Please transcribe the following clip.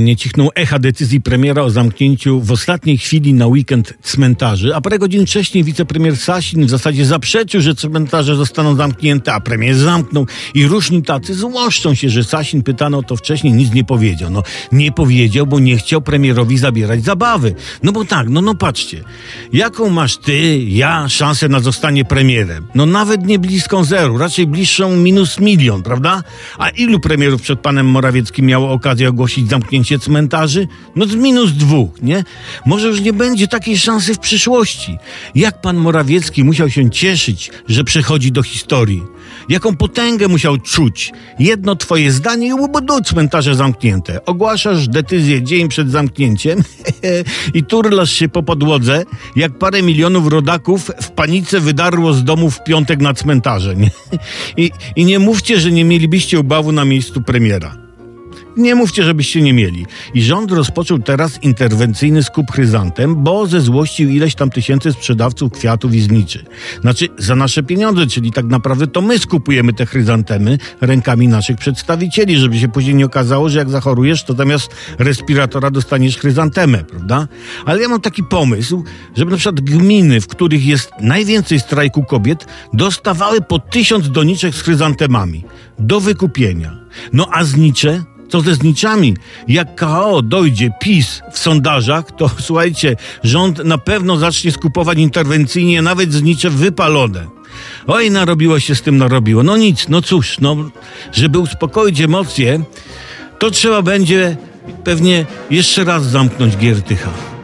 Nie cichną echa decyzji premiera o zamknięciu w ostatniej chwili na weekend cmentarzy, a parę godzin wcześniej wicepremier Sasin w zasadzie zaprzeczył, że cmentarze zostaną zamknięte, a premier zamknął i różni tacy złoszczą się, że Sasin pytano to wcześniej, nic nie powiedział. No nie powiedział, bo nie chciał premierowi zabierać zabawy. No bo tak, no no patrzcie, jaką masz ty, ja szansę na zostanie premierem? No nawet nie bliską zeru, raczej bliższą minus milion, prawda? A ilu premierów przed panem Morawieckim miało okazję ogłosić zamknięcie cmentarzy? No z minus dwóch, nie? Może już nie będzie takiej szansy w przyszłości. Jak pan Morawiecki musiał się cieszyć, że przechodzi do historii? Jaką potęgę musiał czuć? Jedno twoje zdanie i łobodu cmentarze zamknięte. Ogłaszasz decyzję dzień przed zamknięciem i turlasz się po podłodze, jak parę milionów rodaków w panice wydarło z domu w piątek na cmentarze. Nie? I, I nie mówcie, że nie mielibyście ubawu na miejscu premiera. Nie mówcie, żebyście nie mieli. I rząd rozpoczął teraz interwencyjny skup chryzantem, bo zezłościł ileś tam tysięcy sprzedawców kwiatów i zniczy. Znaczy, za nasze pieniądze, czyli tak naprawdę to my skupujemy te chryzantemy rękami naszych przedstawicieli, żeby się później nie okazało, że jak zachorujesz, to zamiast respiratora dostaniesz chryzantemę, prawda? Ale ja mam taki pomysł, żeby na przykład gminy, w których jest najwięcej strajku kobiet, dostawały po tysiąc doniczek z chryzantemami do wykupienia. No a znicze co ze zniczami? Jak KO dojdzie PiS w sondażach, to słuchajcie, rząd na pewno zacznie skupować interwencyjnie nawet znicze wypalone. Oj, narobiło się z tym, narobiło. No nic, no cóż, no, żeby uspokoić emocje, to trzeba będzie pewnie jeszcze raz zamknąć Giertycha.